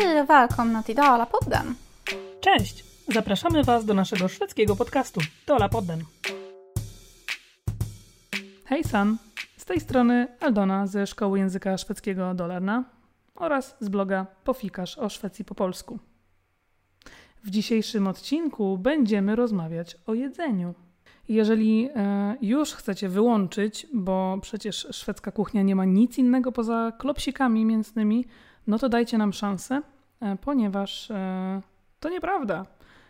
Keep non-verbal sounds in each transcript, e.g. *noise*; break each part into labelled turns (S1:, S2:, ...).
S1: Hej välkomna till Dalapodden!
S2: Cześć! Zapraszamy Was do naszego szwedzkiego podcastu Dalapodden. Hej San! Z tej strony Aldona ze Szkoły Języka Szwedzkiego Dolarna oraz z bloga Pofikasz o Szwecji po polsku. W dzisiejszym odcinku będziemy rozmawiać o jedzeniu. Jeżeli e, już chcecie wyłączyć, bo przecież szwedzka kuchnia nie ma nic innego poza klopsikami mięsnymi, no to dajcie nam szansę, e, ponieważ e, to nieprawda.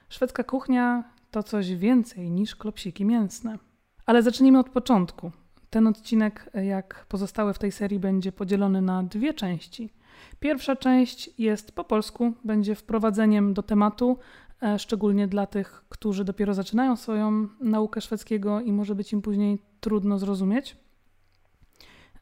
S2: Szwedzka kuchnia to coś więcej niż klopsiki mięsne. Ale zacznijmy od początku. Ten odcinek, jak pozostałe w tej serii, będzie podzielony na dwie części. Pierwsza część jest po polsku, będzie wprowadzeniem do tematu, e, szczególnie dla tych, którzy dopiero zaczynają swoją naukę szwedzkiego i może być im później trudno zrozumieć.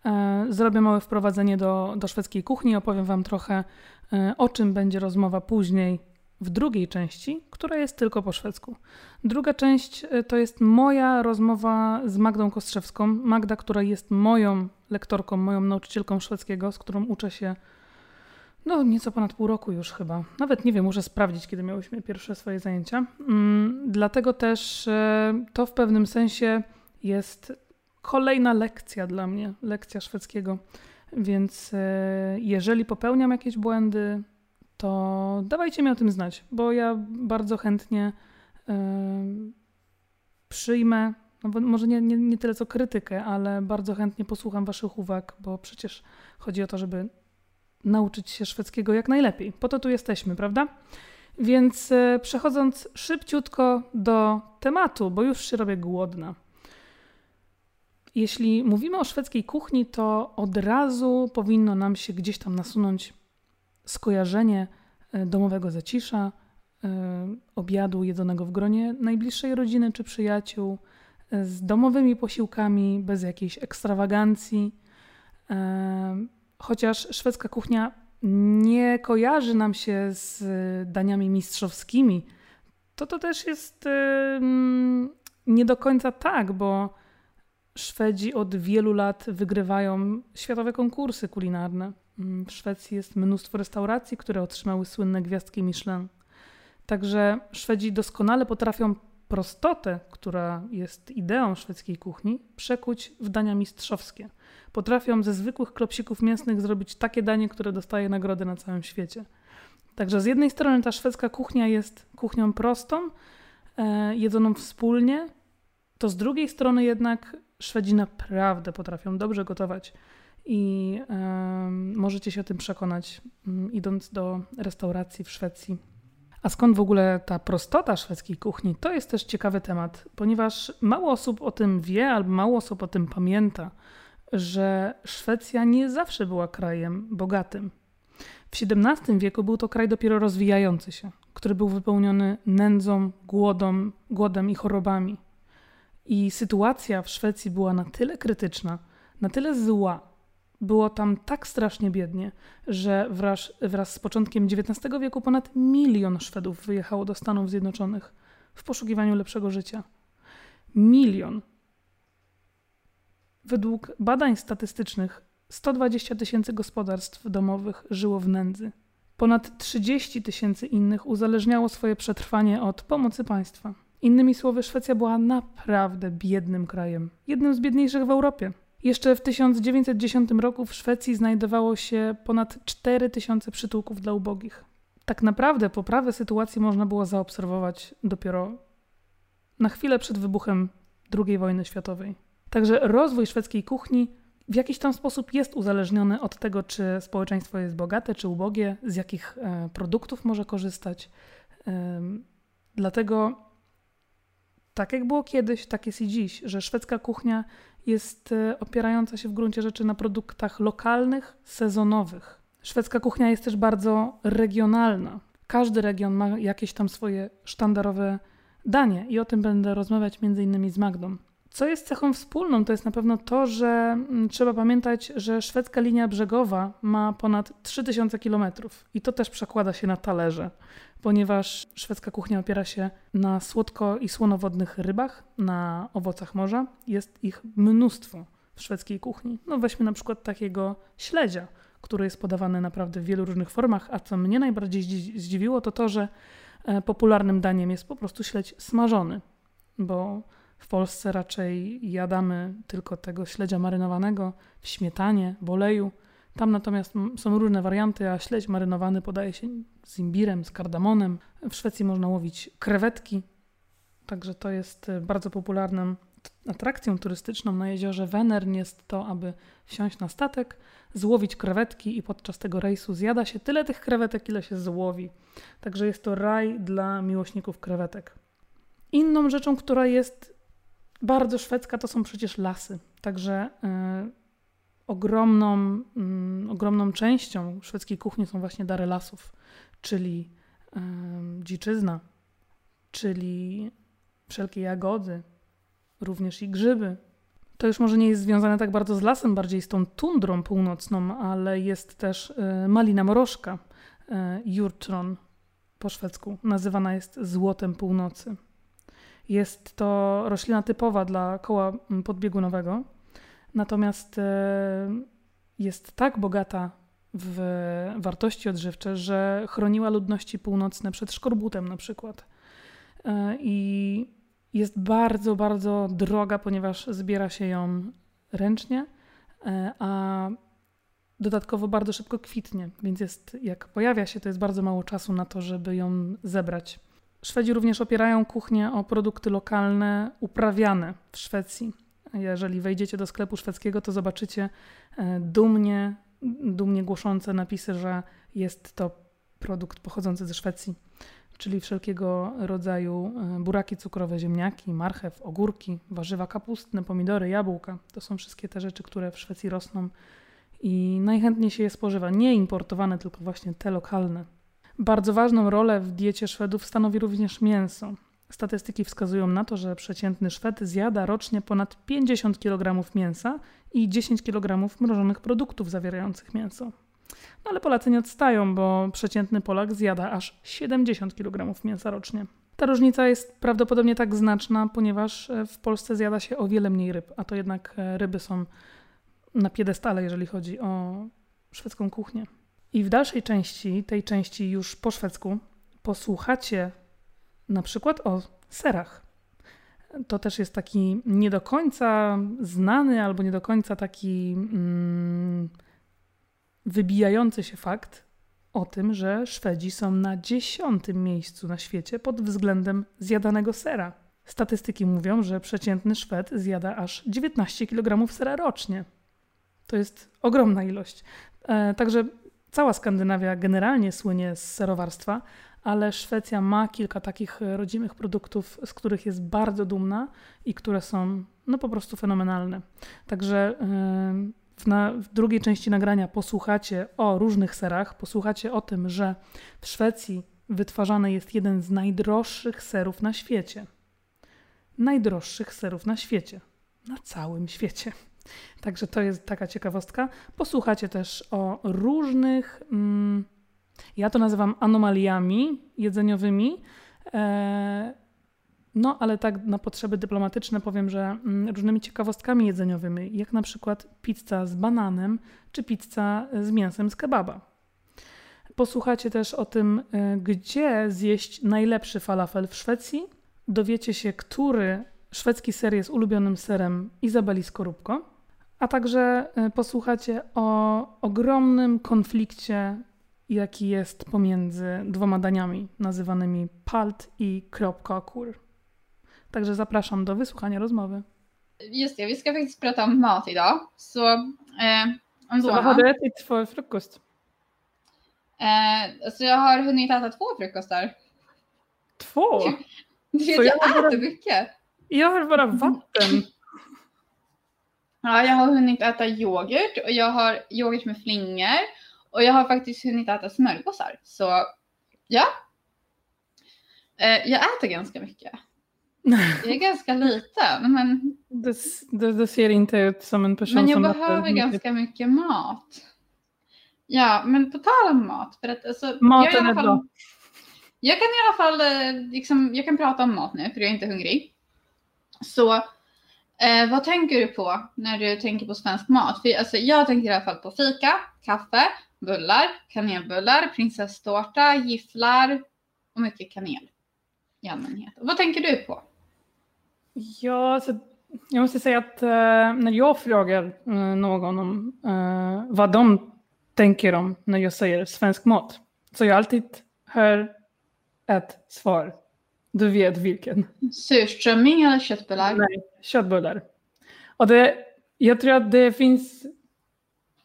S2: E, zrobię małe wprowadzenie do, do szwedzkiej kuchni, opowiem Wam trochę e, o czym będzie rozmowa później w drugiej części, która jest tylko po szwedzku. Druga część to jest moja rozmowa z Magdą Kostrzewską. Magda, która jest moją lektorką, moją nauczycielką szwedzkiego, z którą uczę się no nieco ponad pół roku już chyba. Nawet nie wiem, muszę sprawdzić, kiedy miałyśmy pierwsze swoje zajęcia. Mm, dlatego też e, to w pewnym sensie jest kolejna lekcja dla mnie, lekcja szwedzkiego. Więc e, jeżeli popełniam jakieś błędy, to dawajcie mi o tym znać, bo ja bardzo chętnie e, przyjmę, no może nie, nie, nie tyle co krytykę, ale bardzo chętnie posłucham Waszych uwag, bo przecież chodzi o to, żeby nauczyć się szwedzkiego jak najlepiej. Po to tu jesteśmy, prawda? Więc e, przechodząc szybciutko do tematu, bo już się robię głodna. Jeśli mówimy o szwedzkiej kuchni, to od razu powinno nam się gdzieś tam nasunąć skojarzenie e, domowego zacisza, e, obiadu jedzonego w gronie najbliższej rodziny czy przyjaciół, z domowymi posiłkami, bez jakiejś ekstrawagancji, chociaż szwedzka kuchnia nie kojarzy nam się z daniami mistrzowskimi, to to też jest nie do końca tak, bo Szwedzi od wielu lat wygrywają światowe konkursy kulinarne. Mm, w Szwecji jest mnóstwo restauracji, które otrzymały słynne gwiazdki Michelin. Także Szwedzi doskonale potrafią prostotę, która jest ideą szwedzkiej kuchni, przekuć w dania mistrzowskie. Potrafią ze zwykłych klopsików mięsnych zrobić takie danie, które dostaje nagrody na całym świecie. Także z jednej strony ta szwedzka kuchnia jest kuchnią prostą, e, jedzoną wspólnie, to z drugiej strony jednak Szwedzi naprawdę potrafią dobrze gotować i możecie się o tym przekonać, m, idąc do restauracji w Szwecji a skąd w ogóle ta prostota szwedzkiej kuchni? To jest też ciekawy temat, ponieważ mało osób o tym wie, albo mało osób o tym pamięta, że Szwecja nie zawsze była krajem bogatym. W XVII wieku był to kraj dopiero rozwijający się, który był wypełniony nędzą, głodą, głodem i chorobami. I sytuacja w Szwecji była na tyle krytyczna, na tyle zła, było tam tak strasznie biednie, że wraz, wraz z początkiem XIX wieku ponad milion Szwedów wyjechało do Stanów Zjednoczonych w poszukiwaniu lepszego życia. Milion. Według badań statystycznych 120 tysięcy gospodarstw domowych żyło w nędzy. Ponad 30 tysięcy innych uzależniało swoje przetrwanie od pomocy państwa. Innymi słowy, Szwecja była naprawdę biednym krajem, jednym z biedniejszych w Europie. Jeszcze w 1910 roku w Szwecji znajdowało się ponad 4000 przytułków dla ubogich. Tak naprawdę poprawę sytuacji można było zaobserwować dopiero na chwilę przed wybuchem II wojny światowej. Także rozwój szwedzkiej kuchni w jakiś tam sposób jest uzależniony od tego, czy społeczeństwo jest bogate, czy ubogie, z jakich e, produktów może korzystać. Dlatego tak jak było kiedyś, tak jest i dziś, że szwedzka kuchnia jest e, opierająca się w gruncie rzeczy na produktach lokalnych, sezonowych. Szwedzka kuchnia jest też bardzo regionalna. Każdy region ma jakieś tam swoje sztandarowe danie i o tym będę rozmawiać między innymi z Magdą. Co jest cechą wspólną, to jest na pewno to, że mm, trzeba pamiętać, że szwedzka linia brzegowa ma ponad 3000 km i to też przekłada się na talerze, ponieważ szwedzka kuchnia opiera się na słodko i słonowodnych rybach, na owocach morza. Jest ich mnóstwo w szwedzkiej kuchni. No weźmy na przykład takiego śledzia, który jest podawany naprawdę w wielu różnych formach, a co mnie najbardziej zdziwiło, to to, że e, popularnym daniem jest po prostu śledź smażony, bo w Polsce raczej jadamy tylko tego śledzia marynowanego w śmietanie, w oleju. Tam natomiast są różne warianty, a śledź marynowany podaje się z imbirem, z kardamonem. W Szwecji można łowić krewetki, także to jest e, bardzo popularnym atrakcją turystyczną na jeziorze Wenern jest to, aby wsiąść na statek, złowić krewetki i podczas tego rejsu zjada się tyle tych krewetek, ile się złowi. Także jest to raj dla miłośników krewetek. Inną rzeczą, która jest bardzo szwedzka, to są przecież lasy. Także y, ogromną, y, ogromną częścią szwedzkiej kuchni są właśnie dary lasów, czyli y, dziczyzna, czyli wszelkie jagody, również i grzyby. To już może nie jest związane tak bardzo z lasem, bardziej z tą tundrą północną, ale jest też e, malina morożka, jurtron po szwedzku. Nazywana jest złotem północy. Jest to roślina typowa dla koła podbiegunowego, natomiast e, jest tak bogata w wartości odżywcze, że chroniła ludności północne przed szkorbutem na przykład. I jest bardzo, bardzo droga, ponieważ zbiera się ją ręcznie, e, a dodatkowo bardzo szybko kwitnie, więc jest, jak pojawia się, to jest bardzo mało czasu na to, żeby ją zebrać. Szwedzi również opierają kuchnię o produkty lokalne uprawiane w Szwecji. Jeżeli wejdziecie do sklepu szwedzkiego, to zobaczycie e, dumnie, dumnie głoszące napisy, że jest to produkt pochodzący ze Szwecji czyli wszelkiego rodzaju e, buraki cukrowe, ziemniaki, marchew, ogórki, warzywa kapustne, pomidory, jabłka. To są wszystkie te rzeczy, które w Szwecji rosną i najchętniej się je spożywa. Nie importowane, tylko właśnie te lokalne. Bardzo ważną rolę w diecie Szwedów stanowi również mięso. Statystyki wskazują na to, że przeciętny Szwed zjada rocznie ponad 50 kg mięsa i 10 kg mrożonych produktów zawierających mięso. No ale Polacy nie odstają, bo przeciętny Polak zjada aż 70 kg mięsa rocznie. Ta różnica jest prawdopodobnie tak znaczna, ponieważ e, w Polsce zjada się o wiele mniej ryb, a to jednak e, ryby są na piedestale, jeżeli chodzi o szwedzką kuchnię. I w dalszej części, tej części już po szwedzku, posłuchacie na przykład o serach. To też jest taki nie do końca znany albo nie do końca taki. Mm, wybijający się fakt o tym, że Szwedzi są na dziesiątym miejscu na świecie pod względem zjadanego sera. Statystyki mówią, że przeciętny Szwed zjada aż 19 kg sera rocznie. To jest ogromna ilość. E, także cała Skandynawia generalnie słynie z serowarstwa, ale Szwecja ma kilka takich rodzimych produktów, z których jest bardzo dumna i które są no po prostu fenomenalne. Także yy, w, na, w drugiej części nagrania posłuchacie o różnych serach, posłuchacie o tym, że w Szwecji wytwarzany jest jeden z najdroższych serów na świecie. Najdroższych serów na świecie. Na całym świecie. Także to jest taka ciekawostka. Posłuchacie też o różnych, mm, ja to nazywam anomaliami jedzeniowymi. E, no, ale tak na potrzeby dyplomatyczne powiem, że mm, różnymi ciekawostkami jedzeniowymi, jak na przykład pizza z bananem czy pizza z mięsem z kebaba. Posłuchacie też o tym, y, gdzie zjeść najlepszy falafel w Szwecji. Dowiecie się, który szwedzki ser jest ulubionym serem Izabeli Skorupko. A także y, posłuchacie o ogromnym konflikcie, jaki jest pomiędzy dwoma daniami nazywanymi palt i kropkakur. Także zapraszam do wysłuchania rozmowy.
S1: Just det, vi ska faktiskt prata om mat idag. Så, eh,
S2: om Så vad har du ätit för frukost?
S1: Eh, alltså jag har hunnit äta två frukostar.
S2: Två?
S1: Du vet, så jag, jag äter bara, mycket.
S2: Jag har bara vatten.
S1: Ja, jag har hunnit äta yoghurt och jag har yoghurt med flingor och jag har faktiskt hunnit äta smörgåsar. Så ja, eh, jag äter ganska mycket. *laughs* Jag är ganska liten. Men...
S2: Det, det, det, ser inte ut som en person
S1: som...
S2: Men
S1: jag behöver ganska mycket mat. Ja, men på tal om mat. För att, alltså,
S2: Maten är bra.
S1: Jag kan i alla fall eh, liksom, jag kan prata om mat nu för jag är inte hungrig. Så eh, vad tänker du på när du tänker på svensk mat? För, alltså, jag tänker i alla fall på fika, kaffe, bullar, kanelbullar, prinsesstårta, gifflar och mycket kanel i allmänhet. Vad tänker du på?
S2: Ja, så jag måste säga att eh, när jag frågar eh, någon om eh, vad de tänker om när jag säger svensk mat, så jag alltid hör ett svar. Du vet vilken.
S1: Surströmming eller köttbullar?
S2: Nej, köttbullar. Och det, jag tror att det finns...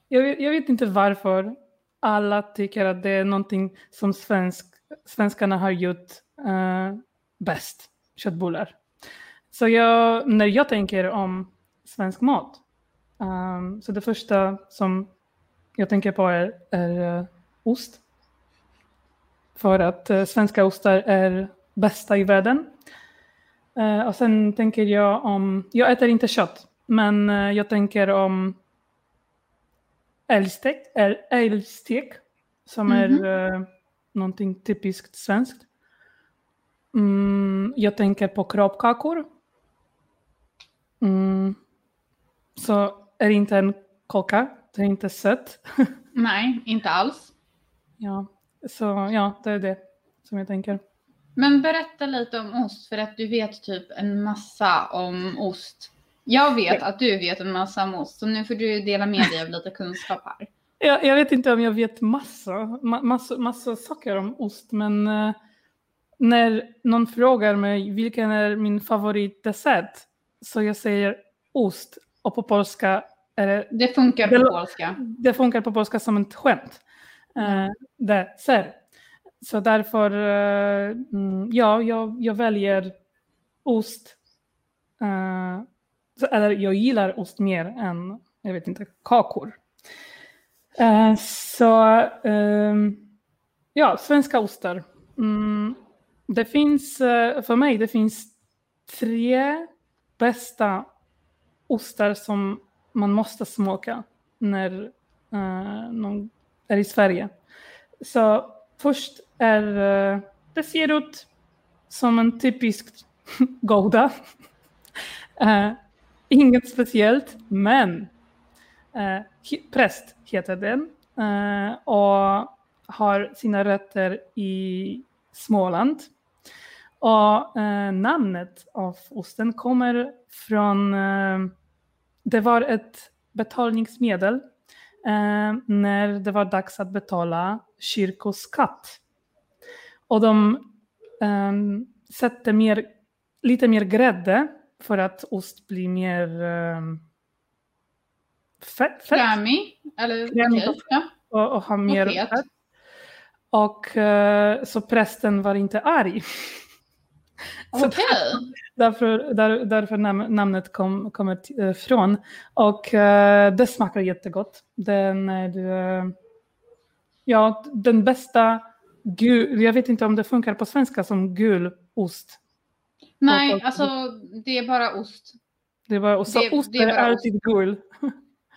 S2: Jag vet, jag vet inte varför alla tycker att det är någonting som svensk, svenskarna har gjort uh, bäst, köttbullar. Så jag, när jag tänker om svensk mat, um, så det första som jag tänker på är, är uh, ost. För att uh, svenska ostar är bästa i världen. Uh, och sen tänker jag om, jag äter inte kött, men jag tänker om älgstek, älgstek som mm -hmm. är uh, någonting typiskt svenskt. Mm, jag tänker på kroppkakor. Mm. Så är det inte en kaka, det är inte sött. *laughs*
S1: Nej, inte alls.
S2: Ja, så ja, det är det som jag tänker.
S1: Men berätta lite om ost, för att du vet typ en massa om ost. Jag vet att du vet en massa om ost, så nu får du dela med dig av lite kunskap här. *laughs*
S2: Jag, jag vet inte om jag vet massa, ma massa, massa saker om ost, men uh, när någon frågar mig vilken är min favoritdessert, så jag säger ost och på polska är det...
S1: Det funkar på det, polska.
S2: Det funkar på polska som ett skämt. Uh, dessert. Så därför, uh, ja, jag, jag väljer ost. Uh, eller jag gillar ost mer än, jag vet inte, kakor. Uh, så ehm, ja, svenska ostar. Mm, det finns, uh, för mig, det finns tre bästa ostar som man måste smaka när uh, någon är i Sverige. Så först är, eh, det ser ut som en typisk *laughs* Gouda. Eh, inget speciellt, men uh, präst heter den uh, och har sina rötter i Småland. Och namnet av osten kommer från, det var ett betalningsmedel när det var dags att betala kyrkoskatt. Och de eh, sätter mer, lite mer grädde för att ost blir mer um, fett. fett.
S1: Krämig? Eller Krämig
S2: okay. ja. och, och har mer och fett. Och uh, så prästen var inte arg. *laughs*
S1: Okej. Okay.
S2: Därför, där, därför nam namnet kom, kommer uh, från. Och uh, det smakar jättegott. Den är ja, den bästa gul, jag vet inte om det funkar på svenska som gul ost.
S1: Nej, alltså det är bara ost.
S2: Det är bara ost. Det, ost det är, är alltid gul.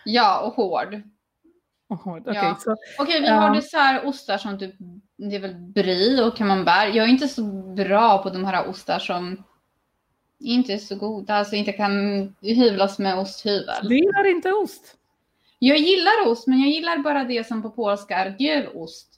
S1: Ja, och hård. *laughs*
S2: Och hård. Okej, okay,
S1: ja. okay, vi har dessertostar som typ, det är väl brie och camembert. Jag är inte så bra på de här ostar som inte är så goda, alltså inte kan hyvlas med osthyvel.
S2: Du gillar inte ost?
S1: Jag gillar ost, men jag gillar bara det som på polska är gul ost.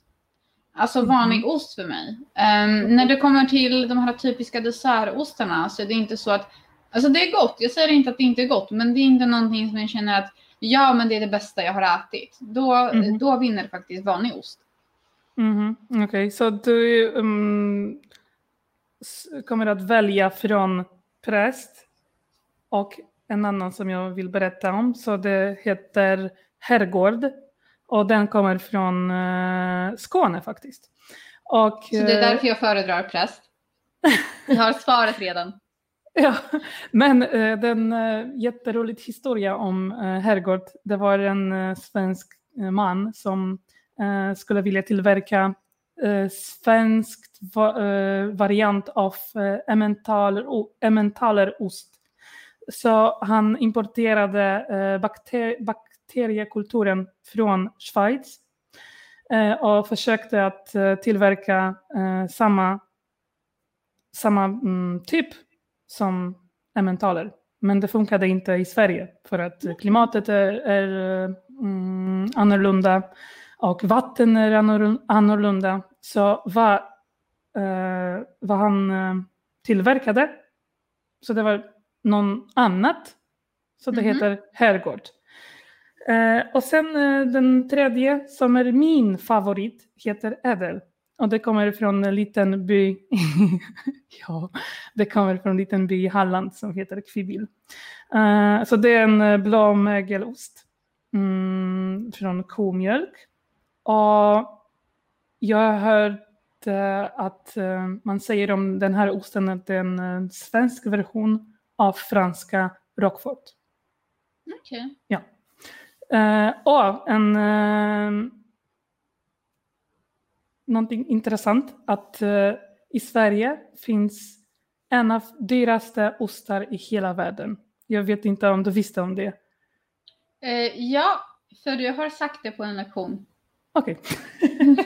S1: Alltså mm. vanlig ost för mig. Um, när det kommer till de här typiska dessertostarna så är det inte så att, alltså det är gott, jag säger inte att det inte är gott, men det är inte någonting som jag känner att ja men det är det bästa jag har ätit. Då, mm. då vinner faktiskt vanlig ost.
S2: Mm. Okej, okay. så du um, kommer att välja från präst och en annan som jag vill berätta om, så det heter herrgård och den kommer från uh, Skåne faktiskt. Och,
S1: Så det är därför jag föredrar präst? Vi har svaret redan. *laughs*
S2: Ja, men uh, den uh, jätterolig historia om uh, Herrgård, det var en uh, svensk man som uh, skulle vilja tillverka uh, svenskt va variant av emmentaler, emmentaler-ost. Så han importerade bakter bakteriekulturen från Schweiz eh, och försökte att eh, tillverka eh, samma, samma mm, typ som emmentaler. Men det funkade inte i Sverige för att klimatet är, är mm, annorlunda Och vatten är annorlunda. Så vad, eh, vad han tillverkade, så det var någon annat. Så det mm -hmm. heter herrgård. Eh, och sen eh, den tredje som är min favorit heter Ädel. Och det kommer från en liten by, *laughs* ja, det kommer från en liten by i Halland som heter Kvibil. Uh, så det är en eh, blå mögelost mm, från komjölk. Och jag har hört uh, att uh, man säger om den här osten att det är en svensk version av franska Roquefort.
S1: Okej. Okay.
S2: Ja. Och en någonting intressant att uh, i Sverige finns en av dyraste ostar i hela världen. Jag vet inte om du visste om det?
S1: Uh, ja, för jag har sagt det på en lektion.
S2: Okej. Okay. *laughs*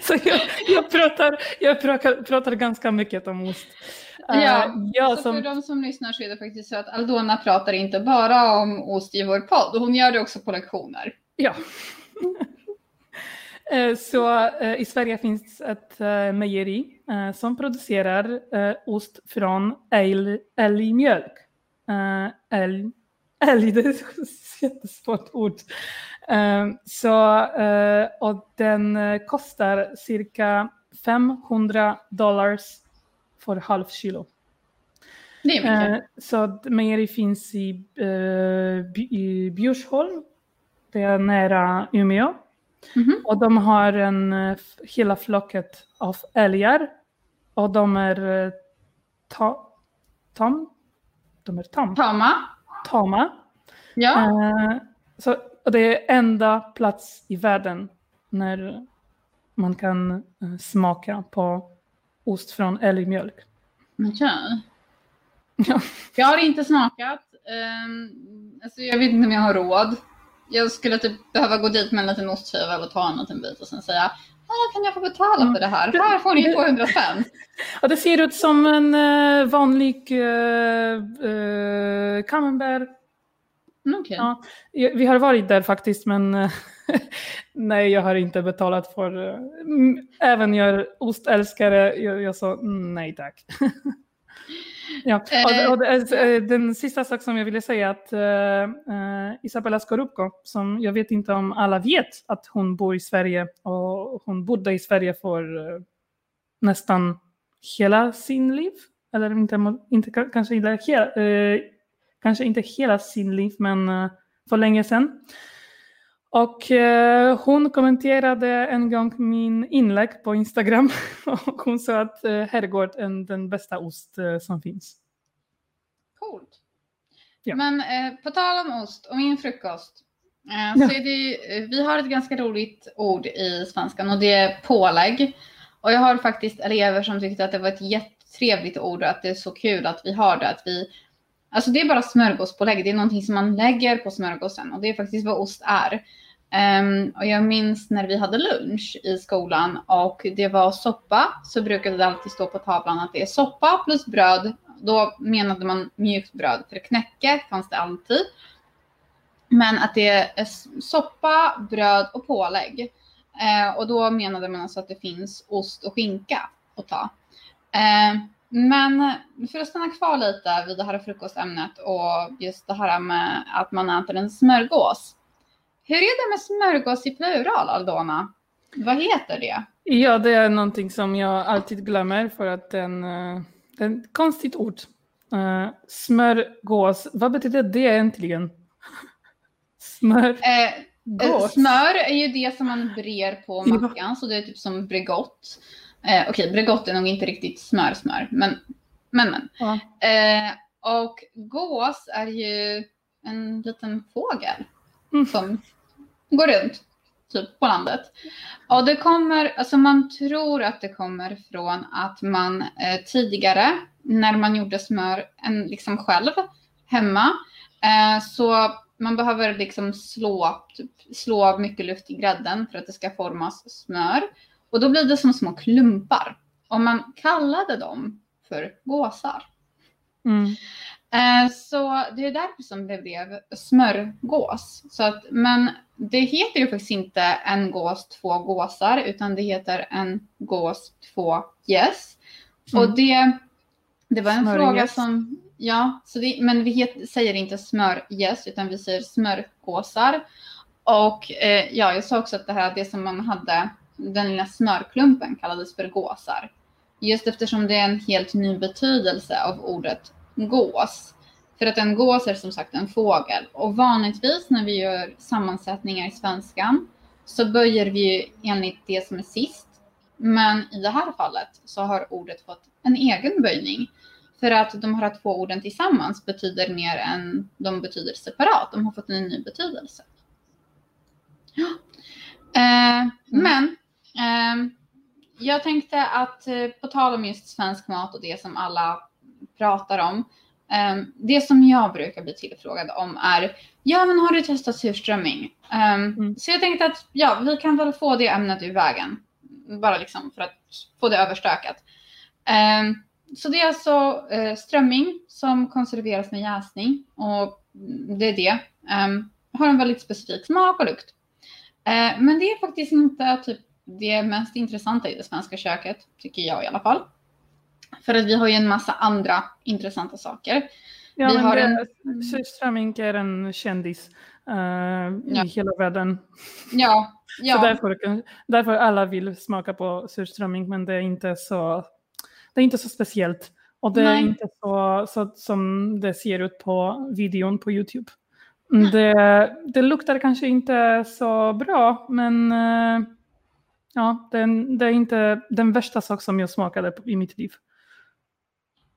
S2: så jag, jag, pratar, jag pratar, pratar ganska mycket om ost.
S1: Ja, jag så som... för de som lyssnar så är det faktiskt så att Aldona pratar inte bara om ost i vår podd, hon gör det också på lektioner.
S2: Ja. *laughs* Eh, så eh, i Sverige finns ett eh, mejeri som producerar ost från älgmjölk. Älg, älg, *laughs* det är ett jättesvårt ord. Så, och den kostar cirka 500 dollars för halv kilo.
S1: Det är mycket.
S2: Så mejeri finns i, i Bjursholm, det är nära Umeå. Mm -hmm. Och de har en, eh, hela flocket av älgar. Och de är eh, ta, tam. De är tam.
S1: Tama.
S2: Tama.
S1: Ja.
S2: Uh, så, och det är enda plats i världen när man kan smaka på ost från älgmjölk.
S1: Okay. Ja. *laughs* Jag har inte smakat. Um, alltså jag vet inte om jag har råd jag skulle typ behöva gå dit med en liten ostskiva och ta en liten bit och sen säga ah, kan jag få betala för det här? Här får ni 200 spänn. *laughs*
S2: Ja, det ser ut som en uh, vanlig uh, uh, camembert.
S1: Mm, okay.
S2: Ja, vi har varit där faktiskt men *laughs* nej, jag har inte betalat för... Uh, även jag är ostälskare, jag, jag sa mm, nej tack. *laughs* Ja, och, och, och, den sista sak som jag ville säga att uh, Isabella Skorupko, som jag vet inte om alla vet att hon bor i Sverige och hon bodde i Sverige för uh, nästan hela sin liv. Eller inte, inte kanske, hela, uh, kanske inte hela sin liv, men för länge sedan. Och eh, hon kommenterade en gång min inlägg på Instagram *laughs* och hon sa att eh, herrgård är den bästa ost eh, som finns.
S1: Coolt. Ja. Men eh, på tal om ost och min frukost. Eh, ja. så är det, eh, vi har ett ganska roligt ord i svenskan och det är pålägg. Och jag har faktiskt elever som tyckte att det var ett jättetrevligt ord och att det är så kul att vi har det. Att vi, alltså det är bara smörgåspålägg. Det är någonting som man lägger på smörgåsen och det är faktiskt vad ost är. Um, och jag minns när vi hade lunch i skolan och det var soppa så brukade det alltid stå på tavlan att det är soppa plus bröd. Då menade man mjukt bröd för knäcke fanns det alltid. Men att det är soppa, bröd och pålägg. Uh, och då menade man alltså att det finns ost och skinka att ta. Uh, men för att stanna kvar lite vid det här frukostämnet och just det här med att man äter en smörgås. Hur är det med smörgås i plural, Aldona? Vad heter det?
S2: Ja, det är någonting som jag alltid glömmer för att den, uh, det är ett konstigt ord. Uh, smörgås, vad betyder det egentligen? *laughs* Smör...
S1: Eh, eh smör är ju det som man brer på mackan, ja. så det är typ som Bregott. Eh, Okej, okay, Bregott är nog inte riktigt smör, smör, men men. men. Ja. Eh, och gås är ju en liten fågel mm. som går runt typ på landet. Och det kommer, alltså man tror att det kommer från att man eh, tidigare när man gjorde smör en, liksom själv hemma eh, så man behöver liksom slå, typ, slå mycket luft i grädden för att det ska formas smör. Och då blir det som små klumpar. Och man kallade dem för gåsar.
S2: Mm.
S1: Eh, så det är därför som det blev smörgås. Så att, men det heter ju faktiskt inte en gås, två gåsar, utan det heter en gås, två gäss. Mm. Och det, det var en fråga som, ja, så det, men vi het, säger inte smörgäss, utan vi säger smörgåsar. Och eh, ja, jag sa också att det här, det som man hade, den lilla smörklumpen kallades för gåsar. Just eftersom det är en helt ny betydelse av ordet gås. För att en gås är som sagt en fågel och vanligtvis när vi gör sammansättningar i svenskan så böjer vi enligt det som är sist. Men i det här fallet så har ordet fått en egen böjning. För att de här två orden tillsammans betyder mer än de betyder separat. De har fått en ny betydelse. Ja. Eh, mm. Men eh, jag tänkte att eh, på tal om just svensk mat och det som alla pratar om. Um, det som jag brukar bli tillfrågad om är, ja men har du testat surströmming? Um, mm. Så jag tänkte att ja, vi kan väl få det ämnet ur vägen. Bara liksom för att få det överstökat. Um, så det är alltså uh, strömming som konserveras med jäsning och det är det. har en väldigt specifik smak och lukt. Men det är faktiskt inte typ det mest intressanta i det svenska köket, tycker jag i alla fall. För att vi har ju en massa andra intressanta saker.
S2: Ja, vi har det, en... Surströmming är en kändis uh, ja. i hela världen.
S1: Ja, *laughs* ja.
S2: Så därför, därför alla vill smaka på surströmming, men det är inte så, det är inte så speciellt. Och det Nej. är inte så, så som det ser ut på videon på Youtube. Det, det luktar kanske inte så bra, men uh, ja, det, det, är inte den värsta sak som jag smakade i mitt liv.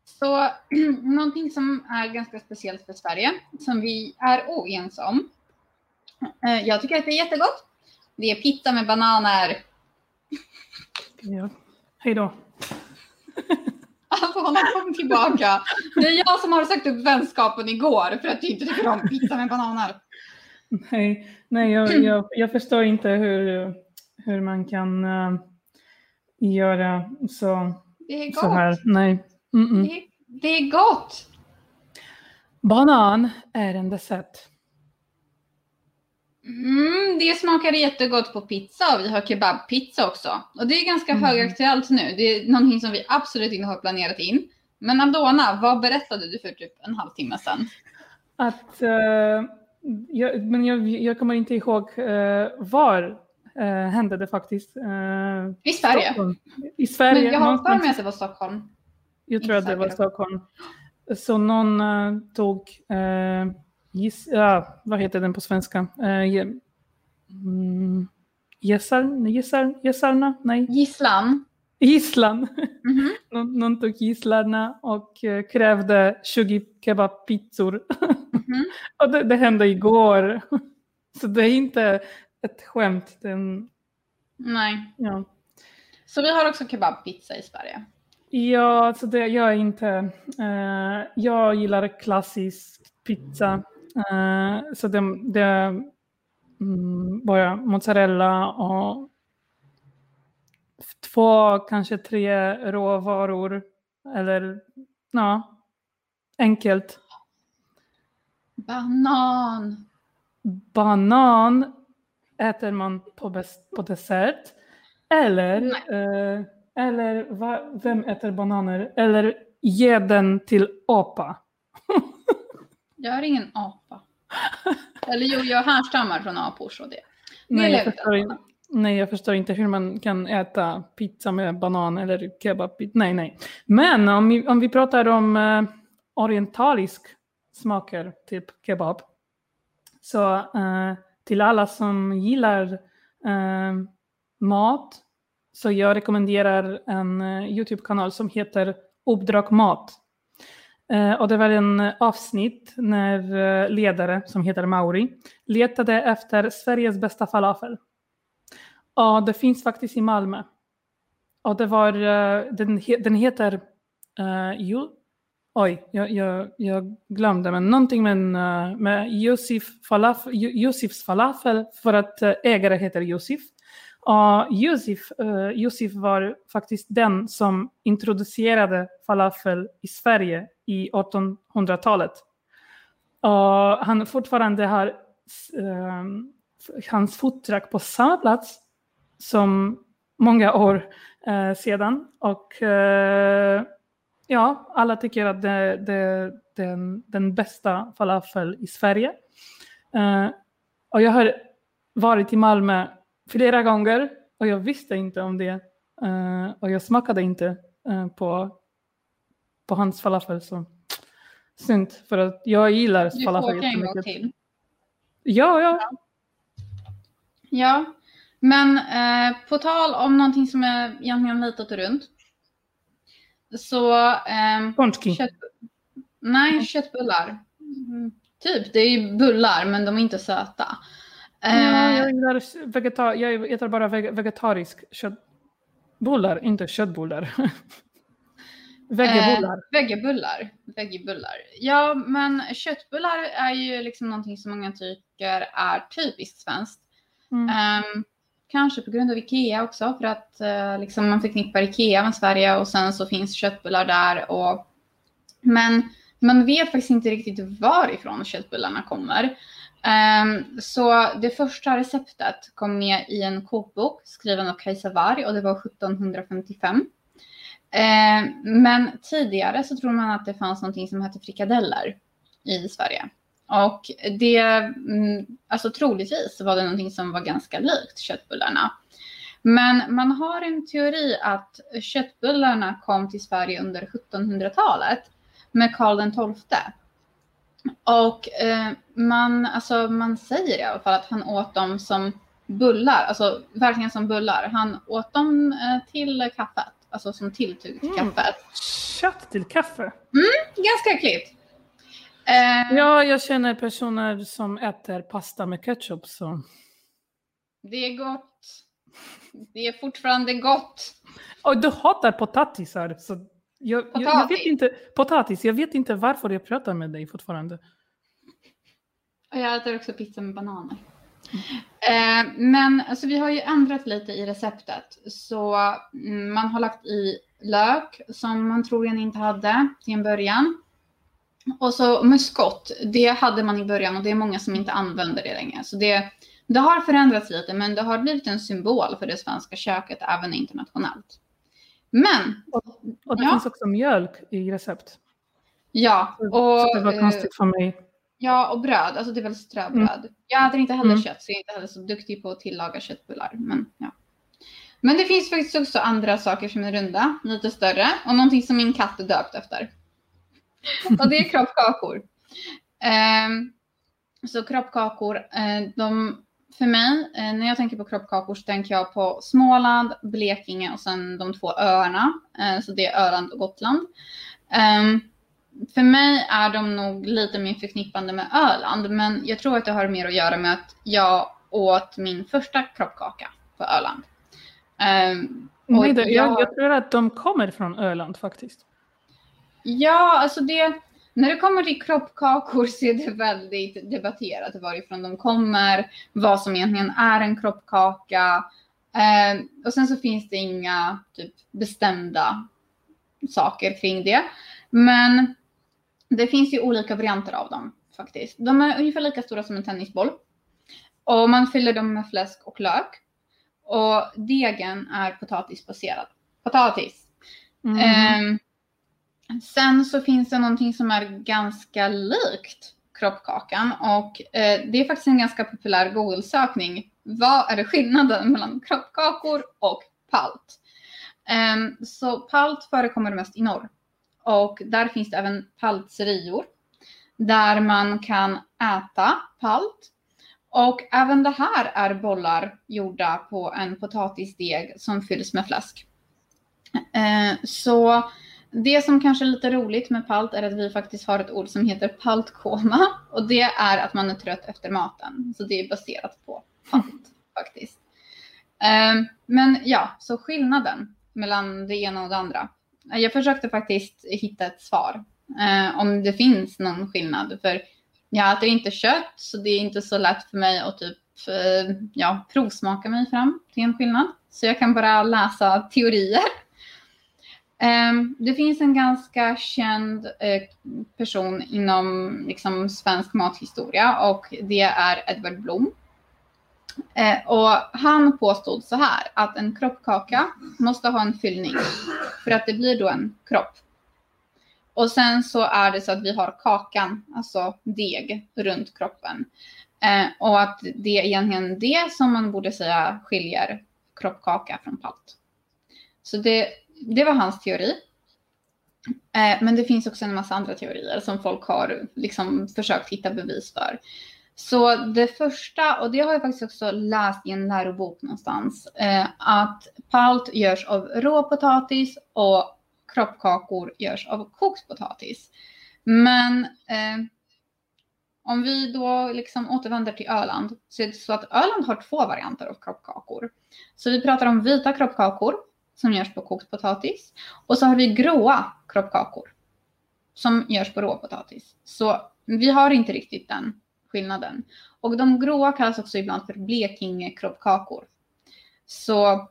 S1: Så *clears throat* någonting som är ganska speciellt för Sverige, som vi är oense om. Eh, jag tycker att det är jättegott. Det är pizza med bananer.
S2: Ja, hej då. *laughs*
S1: Alltså hon har kommit tillbaka. Det är jag som har sagt upp vänskapen igår för att du inte tycker om pizza med bananer.
S2: Nej, nej jag, jag, jag förstår inte hur, hur man kan uh, göra så,
S1: det är
S2: så här. Nej.
S1: Mm -mm. Det, det, är gott!
S2: Banan är en dessert.
S1: Mm, det smakar jättegott på pizza och vi har kebabpizza också. Och det är ganska mm. högaktuellt nu. Det är någonting som vi absolut inte har planerat in. Men Aldona, vad berättade du för typ en halvtimme sedan?
S2: Att, uh, jag, men jag, jag kommer inte ihåg uh, var hände det faktiskt. Uh,
S1: I Sverige?
S2: Stockholm. I Sverige.
S1: Men jag har för mig att det var Stockholm.
S2: Jag tror att det var Stockholm. Så någon uh, tog, uh, giss, ja, vad heter den på svenska? Uh, mm, gissar, gissar, gissarna? Nej.
S1: Gisslan.
S2: Gisslan. Mm -hmm. *laughs* någon, någon tog gisslarna och krävde 20 kebabpizzor. Mm -hmm. *laughs* och det, det, hände igår. *laughs* Så det är inte ett skämt. Den...
S1: Nej.
S2: Ja.
S1: Så vi har också kebabpizza i Sverige.
S2: Ja, alltså det, jag är inte... Uh, jag gillar klassisk pizza. Uh, så det, det um, bara mozzarella och två, kanske tre råvaror. Eller ja, enkelt.
S1: Banan.
S2: Banan äter man på, best, på dessert. Eller uh, eller va, vem äter bananer? Eller ge den till apa. *laughs*
S1: jag är ingen apa. Eller jo, jag härstammar från apor så det. det
S2: nej, jag förstår inte, nej, jag förstår inte hur man kan äta pizza med banan eller kebab. Nej, nej. Men om vi, om vi pratar om uh, orientalisk smaker, typ kebab. Så uh, till alla som gillar eh, mat så jag rekommenderar en eh, YouTube-kanal som heter Uppdrag Mat. Eh, och det var en avsnitt när eh, ledare som heter Mauri letade efter Sveriges bästa falafel. Och det finns faktiskt i Malmö. Och det var, eh, den, den heter, ju, oj, jag, jag, jag, glömde, men någonting med, eh, med Josef falafel, Josefs falafel för att eh, ägare heter Josef. Och Yusuf, uh, eh, Yusuf var faktiskt den som introducerade falafel i Sverige i 1800-talet. Och han fortfarande har uh, hans fottrack på samma plats som många år uh, sedan. Och ja, alla tycker att det är den, den bästa falafel i Sverige. och jag har varit i Malmö flera gånger och jag visste inte om det. Uh, och jag smakade inte uh, på, på hans falafel. Så synd, för att jag gillar falafel
S1: jättemycket. Du får en gång till.
S2: Ja, ja.
S1: Ja, ja. men uh, på tal om någonting som är egentligen lite och runt. Så... Um, kött, nej, köttbullar. Mm, typ, det är ju bullar men de är inte söta.
S2: Ja, jag, eh. gillar vegetar jag äter bara vegetarisk köttbullar, inte köttbullar. *laughs* Veggebullar.
S1: Eh, veggebullar. Veggebullar. Ja, men köttbullar är ju liksom någonting som många tycker är typiskt svenskt. Mm. Um, kanske på grund av Ikea också, för att eh, liksom man förknippar Ikea med Sverige och sen så finns köttbullar där. Och... Men man vet faktiskt inte riktigt varifrån köttbullarna kommer. Um, så det första receptet kom med i en kokbok skriven av Kajsa Warg och det var 1755. Um, ehm, men tidigare så tror man att det fanns någonting som hette frikadeller i Sverige. Och det, mm, alltså troligtvis var det någonting som var ganska likt köttbullarna. Men man har en teori att köttbullarna kom till Sverige under 1700-talet med Karl XII. Och eh, man, alltså, man säger i alla fall att han åt dem som bullar, alltså verkligen som bullar. Han åt dem eh, till kaffet, alltså som tilltugg till mm. kaffet.
S2: Kött till kaffe?
S1: Mm, ganska äckligt.
S2: Eh, ja, jag känner personer som äter pasta med ketchup så.
S1: Det är gott. Det är fortfarande gott.
S2: Och du hatar potatisar. Så jag, jag, jag, vet inte, potatis, jag vet inte varför jag pratar med dig fortfarande.
S1: Jag äter också pizza med bananer. Mm. Eh, men alltså, vi har ju ändrat lite i receptet. Så mm, man har lagt i lök som man troligen inte hade till en början. Och så muskot, det hade man i början och det är många som inte använder det längre. Så det, det har förändrats lite men det har blivit en symbol för det svenska köket även internationellt. Men.
S2: Och, och det ja. finns också mjölk i recept.
S1: Ja. Och,
S2: så det var konstigt för mig.
S1: Ja, och bröd. Alltså det är väl ströbröd. Mm. Jag äter inte heller mm. kött, så jag är inte heller så duktig på att tillaga köttbullar. Men, ja. men det finns faktiskt också andra saker som är runda, lite större. Och någonting som min katt är döpt efter. Och det är kroppkakor. Um, så kroppkakor, uh, de för mig, eh, när jag tänker på kroppkakor så tänker jag på Småland, Blekinge och sen de två öarna. Eh, så det är Öland och Gotland. Eh, för mig är de nog lite mer förknippande med Öland, men jag tror att det har mer att göra med att jag åt min första kroppkaka på Öland.
S2: Um, Nej, jag, jag, tror att de kommer från Öland faktiskt.
S1: Ja, alltså det, när det kommer till kroppkakor *laughs* så är det väldigt debatterat varifrån de kommer, vad som egentligen är en kroppkaka. Eh, och sen så finns det inga typ, bestämda saker kring det. Men det finns ju olika varianter av dem faktiskt. De är ungefär lika stora som en tennisboll. Och man fyller dem med fläsk och lök. Och degen är potatisbaserad. Potatis. Mm. Eh, Sen så finns det någonting som är ganska likt kroppkakan och eh, det är faktiskt en ganska populär Google-sökning. Vad är skillnaden mellan kroppkakor och palt? Eh, så palt förekommer mest i norr och där finns det även paltserior där man kan äta palt. Och även det här är bollar gjorda på en potatisdeg som fylls med fläsk. Eh, så det som kanske är lite roligt med palt är att vi faktiskt har ett ord som heter paltkoma *laughs* och det är att man är trött efter maten. Så det är baserat på palt *laughs* faktiskt. Ehm, men ja, så skillnaden mellan det ena och det andra. Jag försökte faktiskt hitta ett svar eh, om det finns någon skillnad. För jag äter inte kött så det är inte så lätt för mig att typ eh, ja, provsmaka mig fram till en skillnad. Så jag kan bara läsa teorier. Ehm, det finns en ganska känd eh, person inom liksom, svensk mathistoria och det är Edvard Blom. Eh, och han påstod så här att en kroppkaka måste ha en fyllning för att det blir då en kropp. Och sen så är det så att vi har kakan, alltså deg, runt kroppen. Eh, och att det är egentligen det som man borde säga skiljer kroppkaka från palt. Så det, det var hans teori. Eh, men det finns också en massa andra teorier som folk har liksom försökt hitta bevis för. Så det första, och det har jag faktiskt också läst i en lärobok någonstans, eh, att palt görs av råpotatis och kroppkakor görs av kokt potatis. Men eh, om vi då liksom återvänder till Öland så är det så att Öland har två varianter av kroppkakor. Så vi pratar om vita kroppkakor som görs på kokt potatis och så har vi gråa kroppkakor som görs på råpotatis. Så vi har inte riktigt den skillnaden. Och de gråa kallas också ibland för Blekinge kroppkakor. Så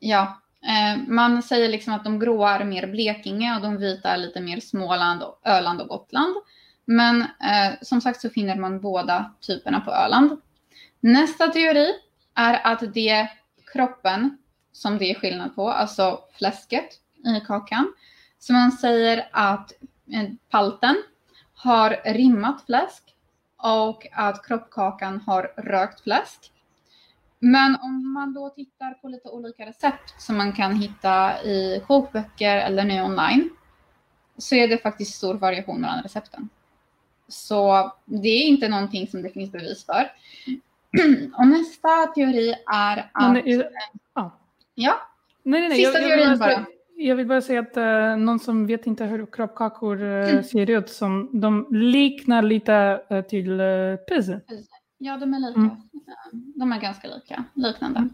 S1: ja, eh, man säger liksom att de gråa är mer Blekinge och de vita är lite mer Småland, och Öland och Gotland. Men eh, som sagt så finner man båda typerna på Öland. Nästa teori är att det kroppen som det är skillnad på, alltså fläsket i kakan. Så man säger att eh, palten har rimmat fläsk och att kroppkakan har rökt fläsk. Men om man då tittar på lite olika recept som man kan hitta i kokböcker eller nu online så är det faktiskt stor variation mellan recepten. Så det är inte någonting som det finns bevis för. *clears throat* Och nästa teori är att... Men, ja. Ja.
S2: Nej, nej, nej. Sista jag, teorin jag, bara. Jag vill bara säga att uh, någon som vet inte hur kroppkakor uh, mm. ser ut, som, de liknar lite uh, till uh, pizza.
S1: Ja, de är lika. Mm. De är ganska lika, liknande.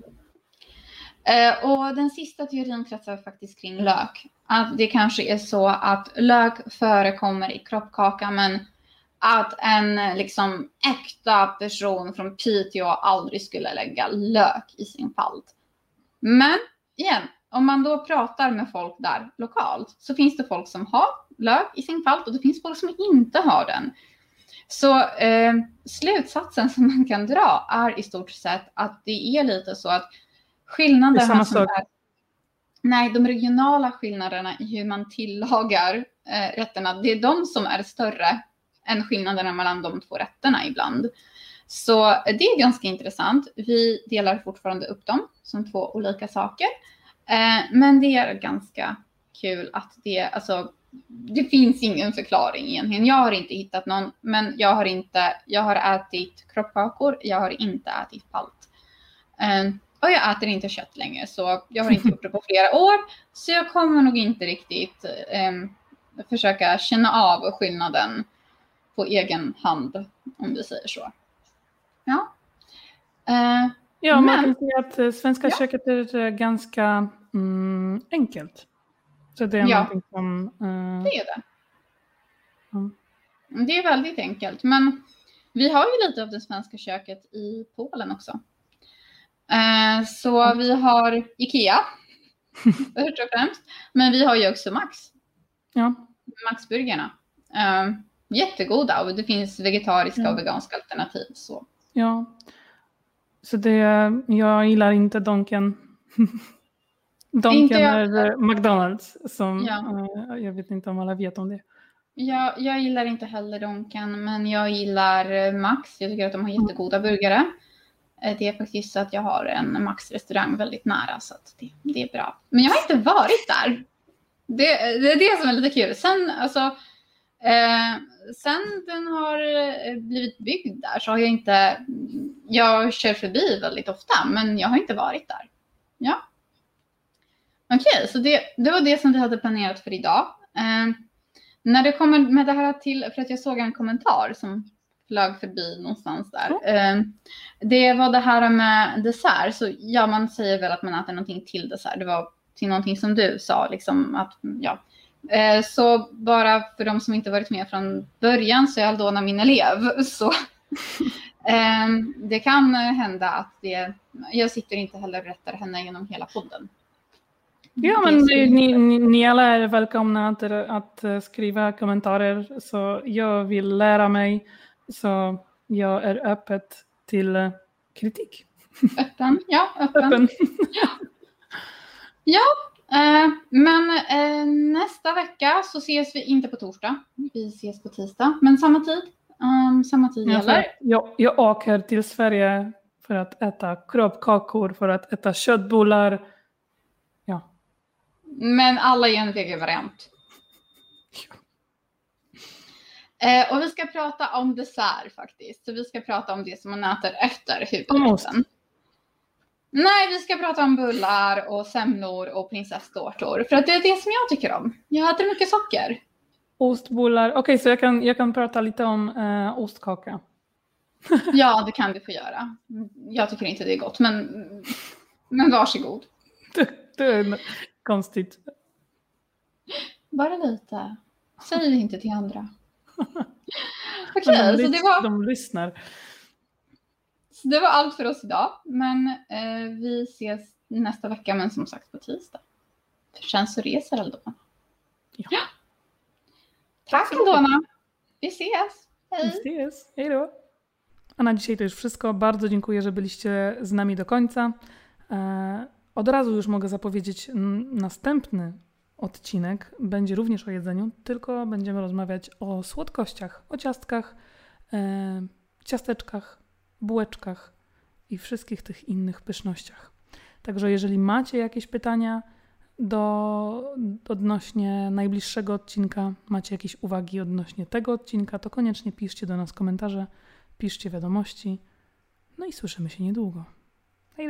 S1: Mm. och den sista teorin kretsar faktiskt kring lök. Att det kanske är så att lök förekommer i kroppkaka, men att en liksom äkta person från Piteå aldrig skulle lägga lök i sin palt. Men igen, om man då pratar med folk där lokalt så finns det folk som har lök i sin palt och det finns folk som inte har den. Så eh, slutsatsen som man kan dra är i stort sett att det är lite så att skillnaderna som är, Nej, de regionala skillnaderna i hur man tillagar eh, rätterna, det är de som är större än skillnaderna mellan de två rätterna ibland. Så det är ganska intressant. Vi delar fortfarande upp dem som två olika saker. Eh, men det är ganska kul att det, alltså, det finns ingen förklaring egentligen. Jag har inte hittat någon, men jag har inte, jag har ätit kroppkakor, jag har inte ätit palt. Eh, och jag äter inte kött längre, så jag har inte gjort det på flera år. Så jag kommer nog inte riktigt eh, försöka känna av skillnaden på egen hand, om vi säger så. Ja.
S2: Eh, ja, men, man kan säga att eh, svenska ja. köket är eh, ganska mm, enkelt. Så det är ja. någonting som...
S1: Eh... Det är det. Mm. Det är väldigt enkelt, men vi har ju lite av det svenska köket i Polen också. Eh, så mm. vi har Ikea, *laughs* först och främst. Men vi har ju också Max.
S2: Ja.
S1: Maxburgarna. Eh, jättegoda och det finns vegetariska ja. och veganska alternativ. Så.
S2: Ja, så det, jag gillar inte Donken. *laughs* Donken är McDonalds som, ja. uh, jag vet inte om alla vet om det.
S1: Ja, jag gillar inte heller Donken, men jag gillar eh, Max. Jag tycker att de har jättegoda burgare. Eh, det är faktiskt så att jag har en Max-restaurang väldigt nära, så det, det, är bra. Men jag har inte varit där. Det, det är det som är lite kul. Sen, alltså, eh, sen den har eh, blivit byggd där så har jag inte, jag kör förbi väldigt ofta men jag har inte varit där. Ja. Okej, okay, så det, det var det som vi hade planerat för idag. Eh, när det kommer med det här till, för att jag såg en kommentar som flög förbi någonstans där. Mm. Eh, det var det här med dessert, så ja man säger väl att man äter någonting till dessert. Det var till någonting som du sa, liksom att ja, så bara för de som inte varit med från början så är Aldona min elev. *laughs* Så, Um, det kan hända att det, jag sitter inte heller och rättar henne genom hela podden.
S2: Ja, men ni, ni, ni alla är välkomna att, att skriva kommentarer så jag vill lära mig så jag är öppet till kritik.
S1: Öppen, ja, öppen. öppen. ja, ja eh, men eh, nästa vecka så ses vi inte på torsdag. Vi ses på tisdag, men samma tid. Um, samma tid gäller.
S2: Jag, jag åker till Sverige för att äta kroppkakor, för att äta köttbullar. Ja.
S1: Men alla i en vegetariant. Eh, och vi ska prata om dessert faktiskt. Så vi ska prata om det som man äter efter huvudrätten. Nej, vi ska prata om bullar och semlor och prinsesstårtor. För att det är det som jag tycker om. Jag äter mycket socker.
S2: Ostbullar. Okej, okay, så jag kan, jag kan prata lite om eh, ostkaka. *laughs*
S1: ja, det kan du få göra. Jag tycker inte det är gott, men, men varsågod.
S2: Det, det är konstigt.
S1: Bara lite. Säg det inte till andra. *laughs* Okej, okay,
S2: de
S1: så det var...
S2: De lyssnar.
S1: Så det var allt för oss idag. Men eh, vi ses nästa vecka, men som sagt på tisdag. För sen så reser Aldona. Ja. ja. Tack Aldona. Vi ses.
S2: Hej. Vi ses. Hej då. A na dzisiaj to już wszystko. Bardzo dziękuję, że byliście z nami do końca. E, od razu już mogę zapowiedzieć następny odcinek będzie również o jedzeniu, tylko będziemy rozmawiać o słodkościach, o ciastkach, e, ciasteczkach, bułeczkach i wszystkich tych innych pysznościach. Także jeżeli macie jakieś pytania do, odnośnie najbliższego odcinka, macie jakieś uwagi odnośnie tego odcinka, to koniecznie piszcie do nas komentarze, piszcie wiadomości. No i słyszymy się niedługo. Hej,